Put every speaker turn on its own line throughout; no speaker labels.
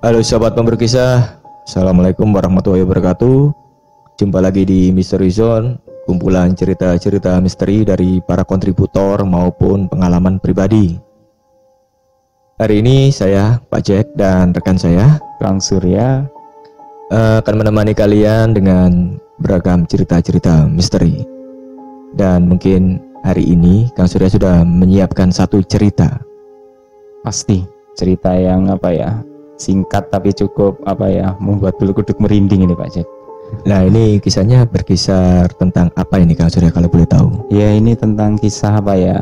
Halo sahabat pemberkisah, Assalamualaikum warahmatullahi wabarakatuh. Jumpa lagi di Misteri Zone, kumpulan cerita-cerita misteri dari para kontributor maupun pengalaman pribadi. Hari ini saya, Pak Jack, dan rekan saya,
Kang Surya,
eh, akan menemani kalian dengan beragam cerita-cerita misteri. Dan mungkin hari ini Kang Surya sudah menyiapkan satu cerita.
pasti cerita yang apa ya singkat tapi cukup apa ya membuat bulu kuduk merinding ini Pak Jack.
Nah ini kisahnya berkisar tentang apa ini Kang Surya kalau boleh tahu?
Ya ini tentang kisah apa ya?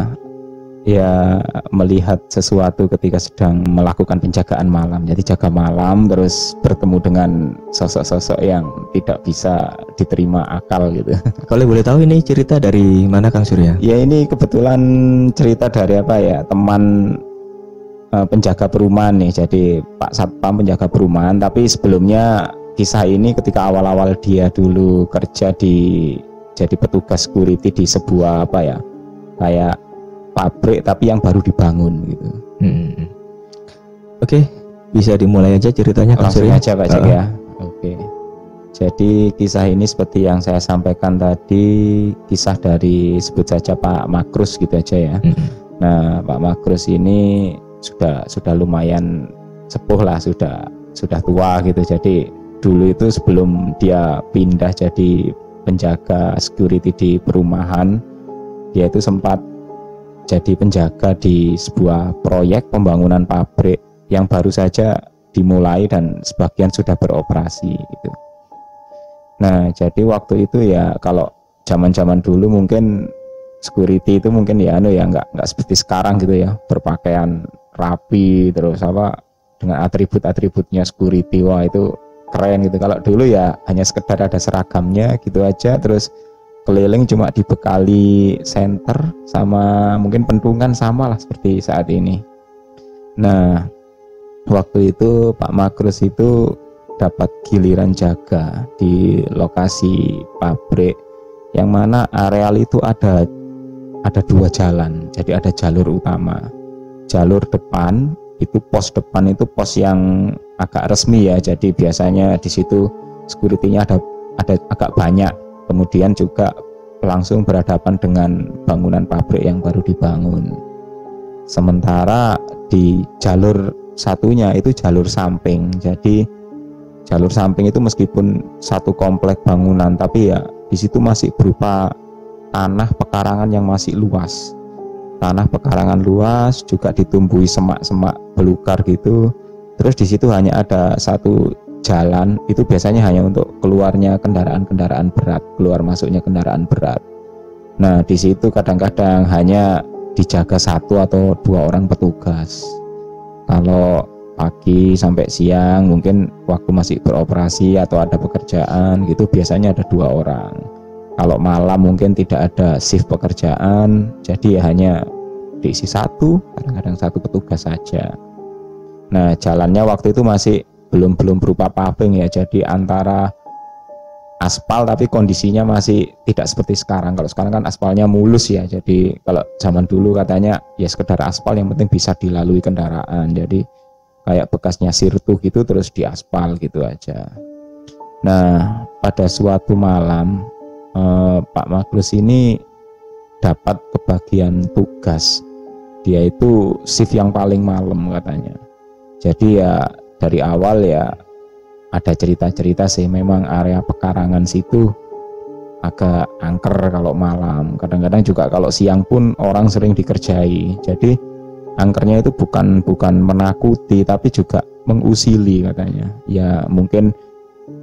Ya melihat sesuatu ketika sedang melakukan penjagaan malam. Jadi jaga malam terus bertemu dengan sosok-sosok yang tidak bisa diterima akal gitu.
Kalau boleh tahu ini cerita dari mana Kang Surya?
Ya ini kebetulan cerita dari apa ya teman eh, penjaga perumahan nih. Jadi Pak Satpam penjaga perumahan. Tapi sebelumnya kisah ini ketika awal-awal dia dulu kerja di jadi petugas security di sebuah apa ya kayak pabrik tapi yang baru dibangun gitu.
Hmm. Oke, bisa dimulai aja ceritanya
Langsung aja Pak Jack
Uh-uh.
ya. Oke. Jadi kisah ini seperti yang saya sampaikan tadi kisah dari sebut saja Pak Makrus gitu aja ya.
Hmm.
Nah, Pak Makrus ini sudah sudah lumayan sepuh lah, sudah sudah tua gitu. Jadi dulu itu sebelum dia pindah jadi penjaga security di perumahan, dia itu sempat jadi penjaga di sebuah proyek pembangunan pabrik yang baru saja dimulai dan sebagian sudah beroperasi gitu. Nah, jadi waktu itu ya kalau zaman-zaman dulu mungkin security itu mungkin ya anu ya nggak nggak seperti sekarang gitu ya berpakaian rapi terus apa dengan atribut-atributnya security wah itu keren gitu. Kalau dulu ya hanya sekedar ada seragamnya gitu aja terus keliling cuma dibekali center sama mungkin pentungan sama lah seperti saat ini. Nah waktu itu Pak Makrus itu dapat giliran jaga di lokasi pabrik yang mana areal itu ada ada dua jalan jadi ada jalur utama jalur depan itu pos depan itu pos yang agak resmi ya. Jadi biasanya di situ security-nya ada ada agak banyak. Kemudian juga langsung berhadapan dengan bangunan pabrik yang baru dibangun. Sementara di jalur satunya itu jalur samping. Jadi jalur samping itu meskipun satu komplek bangunan tapi ya di situ masih berupa tanah pekarangan yang masih luas tanah pekarangan luas juga ditumbuhi semak-semak belukar gitu. Terus di situ hanya ada satu jalan itu biasanya hanya untuk keluarnya kendaraan-kendaraan berat keluar masuknya kendaraan berat. Nah di situ kadang-kadang hanya dijaga satu atau dua orang petugas. Kalau pagi sampai siang mungkin waktu masih beroperasi atau ada pekerjaan gitu biasanya ada dua orang kalau malam mungkin tidak ada shift pekerjaan jadi ya hanya diisi satu kadang-kadang satu petugas saja. Nah jalannya waktu itu masih belum belum berupa paving ya jadi antara aspal tapi kondisinya masih tidak seperti sekarang. Kalau sekarang kan aspalnya mulus ya jadi kalau zaman dulu katanya ya sekedar aspal yang penting bisa dilalui kendaraan. Jadi kayak bekasnya sirtu gitu terus diaspal gitu aja. Nah pada suatu malam eh, Pak Magnus ini dapat kebagian tugas. Dia itu shift yang paling malam katanya. Jadi ya dari awal ya ada cerita-cerita sih. Memang area pekarangan situ agak angker kalau malam. Kadang-kadang juga kalau siang pun orang sering dikerjai. Jadi angkernya itu bukan bukan menakuti tapi juga mengusili katanya. Ya mungkin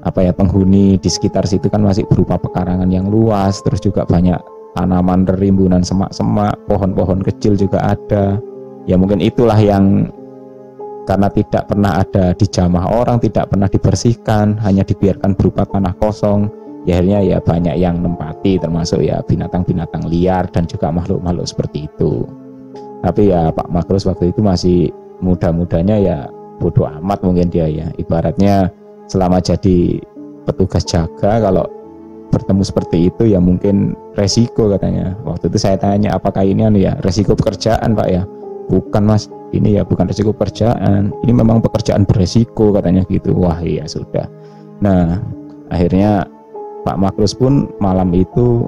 apa ya penghuni di sekitar situ kan masih berupa pekarangan yang luas terus juga banyak tanaman rimbunan semak-semak pohon-pohon kecil juga ada. Ya mungkin itulah yang karena tidak pernah ada dijamah orang tidak pernah dibersihkan hanya dibiarkan berupa tanah kosong ya akhirnya ya banyak yang nempati termasuk ya binatang-binatang liar dan juga makhluk-makhluk seperti itu. Tapi ya Pak Makrus waktu itu masih muda-mudanya ya bodoh amat mungkin dia ya. Ibaratnya selama jadi petugas jaga kalau bertemu seperti itu ya mungkin resiko katanya. Waktu itu saya tanya apakah ini anu ya resiko pekerjaan Pak ya? Bukan mas. Ini ya bukan resiko pekerjaan. Ini memang pekerjaan beresiko katanya gitu. Wah iya sudah. Nah akhirnya Pak Makrus pun malam itu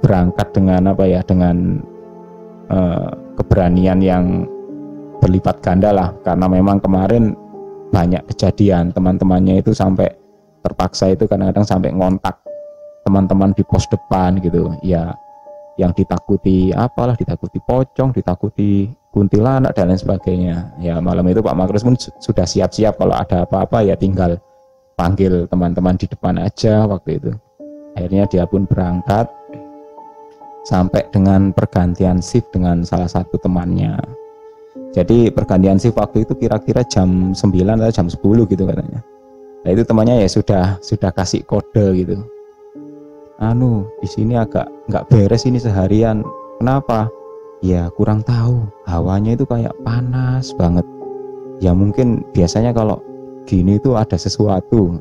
berangkat dengan apa ya dengan uh, keberanian yang berlipat ganda lah. Karena memang kemarin banyak kejadian. Teman-temannya itu sampai terpaksa itu kadang-kadang sampai ngontak teman-teman di pos depan gitu. Ya yang ditakuti apalah ditakuti pocong ditakuti kuntilanak dan lain sebagainya. Ya malam itu Pak Makrus pun sudah siap-siap kalau ada apa-apa ya tinggal panggil teman-teman di depan aja waktu itu. Akhirnya dia pun berangkat sampai dengan pergantian shift dengan salah satu temannya jadi pergantian shift waktu itu kira-kira jam 9 atau jam 10 gitu katanya. Nah itu temannya ya sudah sudah kasih kode gitu. Anu di sini agak nggak beres ini seharian. Kenapa? Ya kurang tahu. Hawanya itu kayak panas banget. Ya mungkin biasanya kalau gini itu ada sesuatu.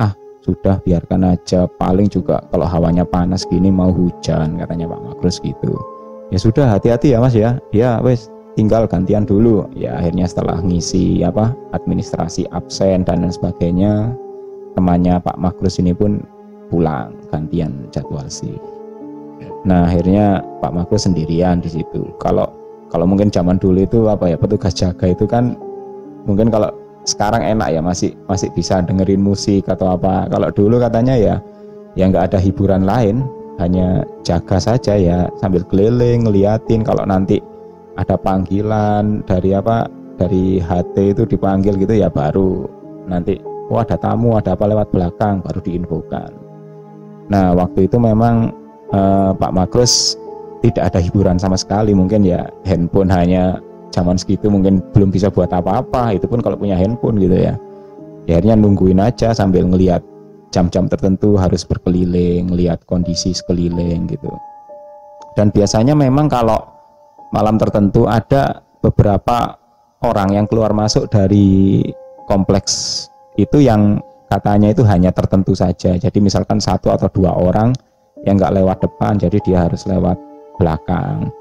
Ah sudah biarkan aja. Paling juga kalau hawanya panas gini mau hujan katanya Pak Makrus gitu. Ya sudah hati-hati ya Mas ya. Ya wes tinggal gantian dulu. Ya akhirnya setelah ngisi apa administrasi absen dan lain sebagainya temannya Pak Makrus ini pun pulang gantian jadwal sih. Nah akhirnya Pak Makrus sendirian di situ. Kalau kalau mungkin zaman dulu itu apa ya petugas jaga itu kan mungkin kalau sekarang enak ya masih masih bisa dengerin musik atau apa. Kalau dulu katanya ya ya nggak ada hiburan lain hanya jaga saja ya sambil keliling ngeliatin. Kalau nanti ada panggilan dari apa dari HT itu dipanggil gitu ya baru nanti oh ada tamu ada apa lewat belakang baru diinfokan. Nah waktu itu memang eh, Pak Makrus tidak ada hiburan sama sekali mungkin ya handphone hanya zaman segitu mungkin belum bisa buat apa-apa itu pun kalau punya handphone gitu ya, ya akhirnya nungguin aja sambil ngelihat jam-jam tertentu harus berkeliling ngelihat kondisi sekeliling gitu. Dan biasanya memang kalau malam tertentu ada beberapa orang yang keluar masuk dari kompleks itu yang katanya itu hanya tertentu saja. Jadi misalkan satu atau dua orang yang nggak lewat depan, jadi dia harus lewat belakang.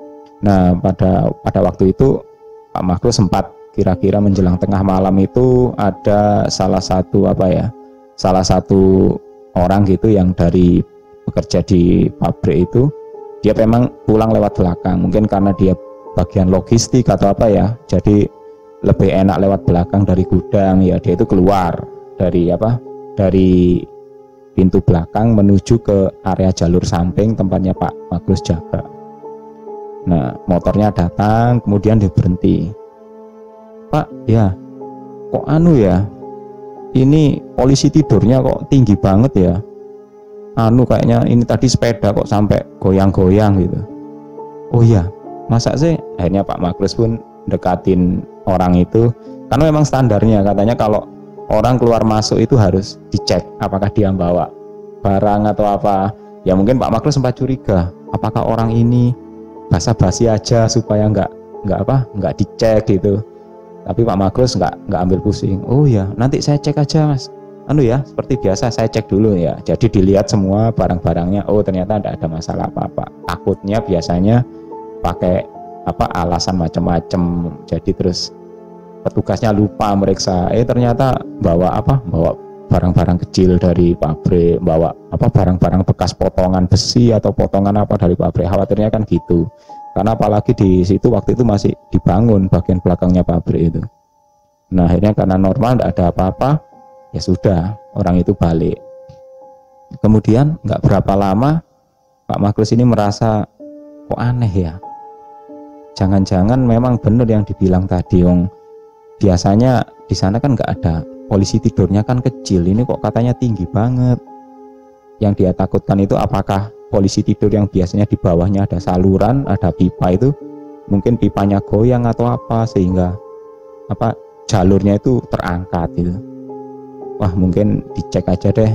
Nah pada pada waktu itu Pak Makro sempat kira-kira menjelang tengah malam itu ada salah satu apa ya, salah satu orang gitu yang dari bekerja di pabrik itu dia memang pulang lewat belakang. Mungkin karena dia bagian logistik atau apa ya. Jadi lebih enak lewat belakang dari gudang. Ya dia itu keluar dari apa dari pintu belakang menuju ke area jalur samping tempatnya Pak Magus jaga nah motornya datang kemudian dia berhenti. Pak ya kok anu ya ini polisi tidurnya kok tinggi banget ya anu kayaknya ini tadi sepeda kok sampai goyang-goyang gitu. Oh iya masa sih? Akhirnya Pak Makrus pun dekatin orang itu. Karena memang standarnya katanya kalau orang keluar masuk itu harus dicek apakah dia bawa barang atau apa. Ya mungkin Pak Makrus sempat curiga apakah orang ini basa-basi aja supaya nggak nggak apa nggak dicek gitu. Tapi Pak Makrus nggak nggak ambil pusing. Oh ya nanti saya cek aja mas anu ya seperti biasa saya cek dulu ya. Jadi dilihat semua barang-barangnya. Oh ternyata tidak ada masalah apa-apa. Takutnya biasanya pakai apa alasan macam-macam jadi terus petugasnya lupa meriksa. Eh ternyata bawa apa? Bawa barang-barang kecil dari pabrik bawa apa barang-barang bekas potongan besi atau potongan apa dari pabrik. Khawatirnya kan gitu. Karena apalagi di situ waktu itu masih dibangun bagian belakangnya pabrik itu. Nah akhirnya karena normal tidak ada apa-apa ya sudah orang itu balik. Kemudian nggak berapa lama Pak Makrus ini merasa kok aneh ya? Jangan-jangan memang benar yang dibilang tadi Wong. Biasanya di sana kan nggak ada polisi tidurnya kan kecil ini kok katanya tinggi banget. Yang dia takutkan itu apakah polisi tidur yang biasanya di bawahnya ada saluran ada pipa itu mungkin pipanya goyang atau apa sehingga apa jalurnya itu terangkat gitu wah mungkin dicek aja deh.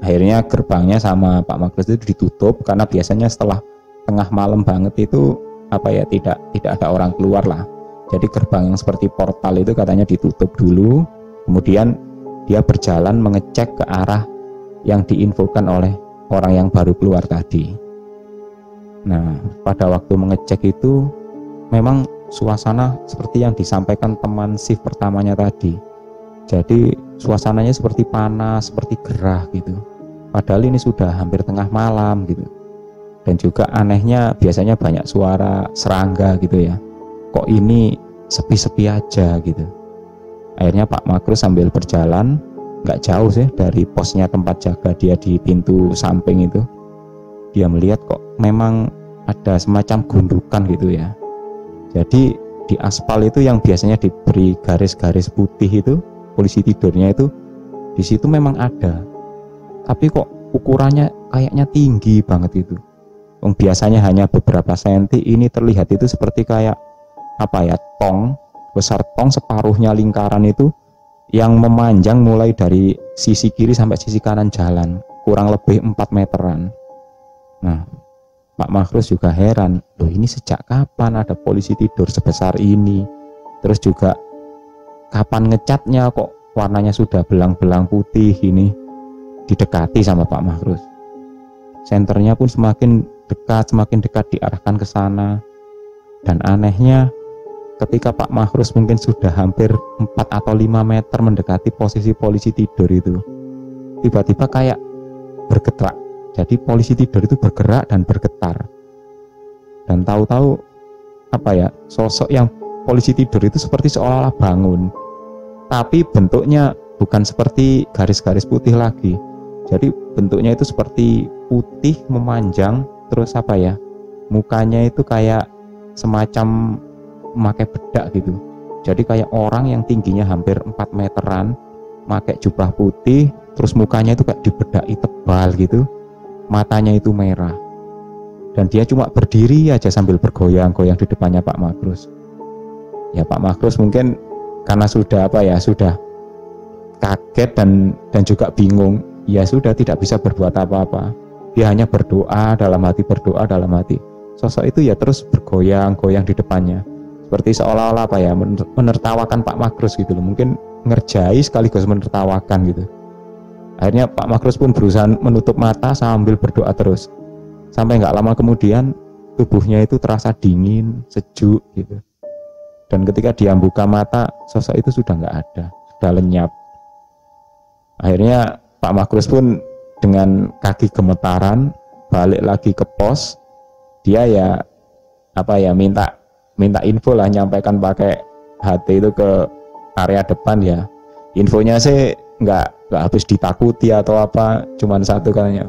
Akhirnya gerbangnya sama Pak Magnus itu ditutup karena biasanya setelah tengah malam banget itu apa ya tidak tidak ada orang keluar lah. Jadi gerbang yang seperti portal itu katanya ditutup dulu. Kemudian dia berjalan mengecek ke arah yang diinfokan oleh orang yang baru keluar tadi. Nah pada waktu mengecek itu memang suasana seperti yang disampaikan teman shift pertamanya tadi. Jadi suasananya seperti panas, seperti gerah gitu. Padahal ini sudah hampir tengah malam gitu. Dan juga anehnya biasanya banyak suara serangga gitu ya. Kok ini sepi-sepi aja gitu. Akhirnya Pak Makro sambil berjalan nggak jauh sih dari posnya tempat jaga dia di pintu samping itu. Dia melihat kok memang ada semacam gundukan gitu ya. Jadi di aspal itu yang biasanya diberi garis-garis putih itu polisi tidurnya itu di situ memang ada. Tapi kok ukurannya kayaknya tinggi banget itu. Yang biasanya hanya beberapa senti ini terlihat itu seperti kayak apa ya tong besar tong separuhnya lingkaran itu yang memanjang mulai dari sisi kiri sampai sisi kanan jalan kurang lebih 4 meteran. Nah Pak Makrus juga heran, loh ini sejak kapan ada polisi tidur sebesar ini? Terus juga kapan ngecatnya kok warnanya sudah belang-belang putih ini? Didekati sama Pak Makrus. Senternya pun semakin dekat, semakin dekat diarahkan ke sana. Dan anehnya ketika Pak Makrus mungkin sudah hampir 4 atau 5 meter mendekati posisi polisi tidur itu, tiba-tiba kayak bergerak jadi polisi tidur itu bergerak dan bergetar. Dan tahu-tahu apa ya, sosok yang polisi tidur itu seperti seolah-olah bangun. Tapi bentuknya bukan seperti garis-garis putih lagi. Jadi bentuknya itu seperti putih memanjang terus apa ya? Mukanya itu kayak semacam memakai bedak gitu. Jadi kayak orang yang tingginya hampir 4 meteran, pakai jubah putih, terus mukanya itu kayak dibedai tebal gitu matanya itu merah dan dia cuma berdiri aja sambil bergoyang-goyang di depannya Pak Makrus ya Pak Makrus mungkin karena sudah apa ya sudah kaget dan dan juga bingung ya sudah tidak bisa berbuat apa-apa. Dia hanya berdoa dalam hati berdoa dalam hati. Sosok itu ya terus bergoyang-goyang di depannya. Seperti seolah-olah apa ya menertawakan Pak Makrus gitu loh. Mungkin ngerjai sekaligus menertawakan gitu. Akhirnya Pak Makrus pun berusaha menutup mata sambil berdoa terus. Sampai nggak lama kemudian tubuhnya itu terasa dingin, sejuk gitu. Dan ketika dia buka mata, sosok itu sudah nggak ada, sudah lenyap. Akhirnya Pak Makrus pun dengan kaki gemetaran balik lagi ke pos. Dia ya apa ya minta minta info lah nyampaikan pakai HT itu ke area depan ya. Infonya sih nggak nggak habis ditakuti atau apa cuman satu katanya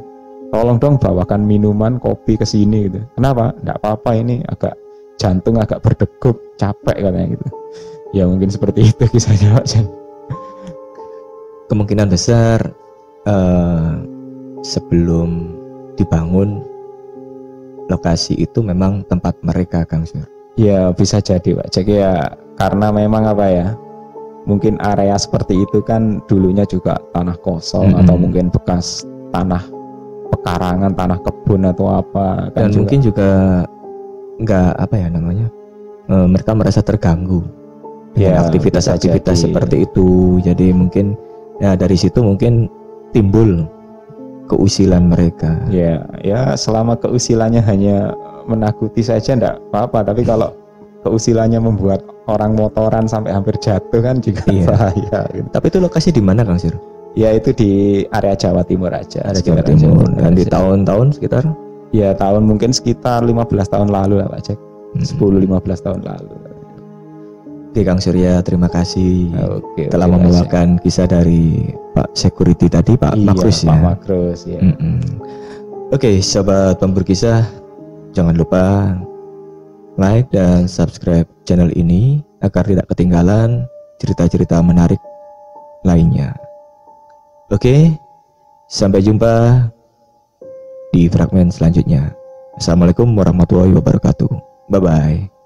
tolong dong bawakan minuman kopi ke sini gitu kenapa nggak apa-apa ini agak jantung agak berdegup capek katanya gitu ya mungkin seperti itu kisahnya Pak Jan
kemungkinan besar uh, sebelum dibangun lokasi itu memang tempat mereka Kang Sur
ya bisa jadi Pak jadi ya karena memang apa ya mungkin area seperti itu kan dulunya juga tanah kosong hmm. atau mungkin bekas tanah pekarangan tanah kebun atau apa
kan dan juga. mungkin juga nggak apa ya namanya e, mereka merasa terganggu ya aktivitas-aktivitas seperti itu jadi mungkin ya dari situ mungkin timbul keusilan mereka
ya ya selama keusilannya hanya menakuti saja enggak apa-apa tapi kalau keusilannya membuat orang motoran sampai hampir jatuh kan juga iya. bahaya.
Gitu. Tapi itu lokasi di mana Kang Sir?
Ya itu di area Jawa Timur aja.
Area Jawa Timur. Dan di tahun-tahun sekitar?
Ya tahun mungkin sekitar 15 tahun lalu lah Pak Cek. Hmm. 10-15 tahun lalu.
Oke Kang Surya, terima kasih Oke, telah membawakan kisah dari Pak Security tadi, Pak
iya,
Makrus
ya. Pak Makrus, ya. Mm -mm.
Oke, sobat pemburu kisah, jangan lupa like dan subscribe channel ini agar tidak ketinggalan cerita-cerita menarik lainnya. Oke, sampai jumpa di fragmen selanjutnya. Assalamualaikum warahmatullahi wabarakatuh. Bye bye.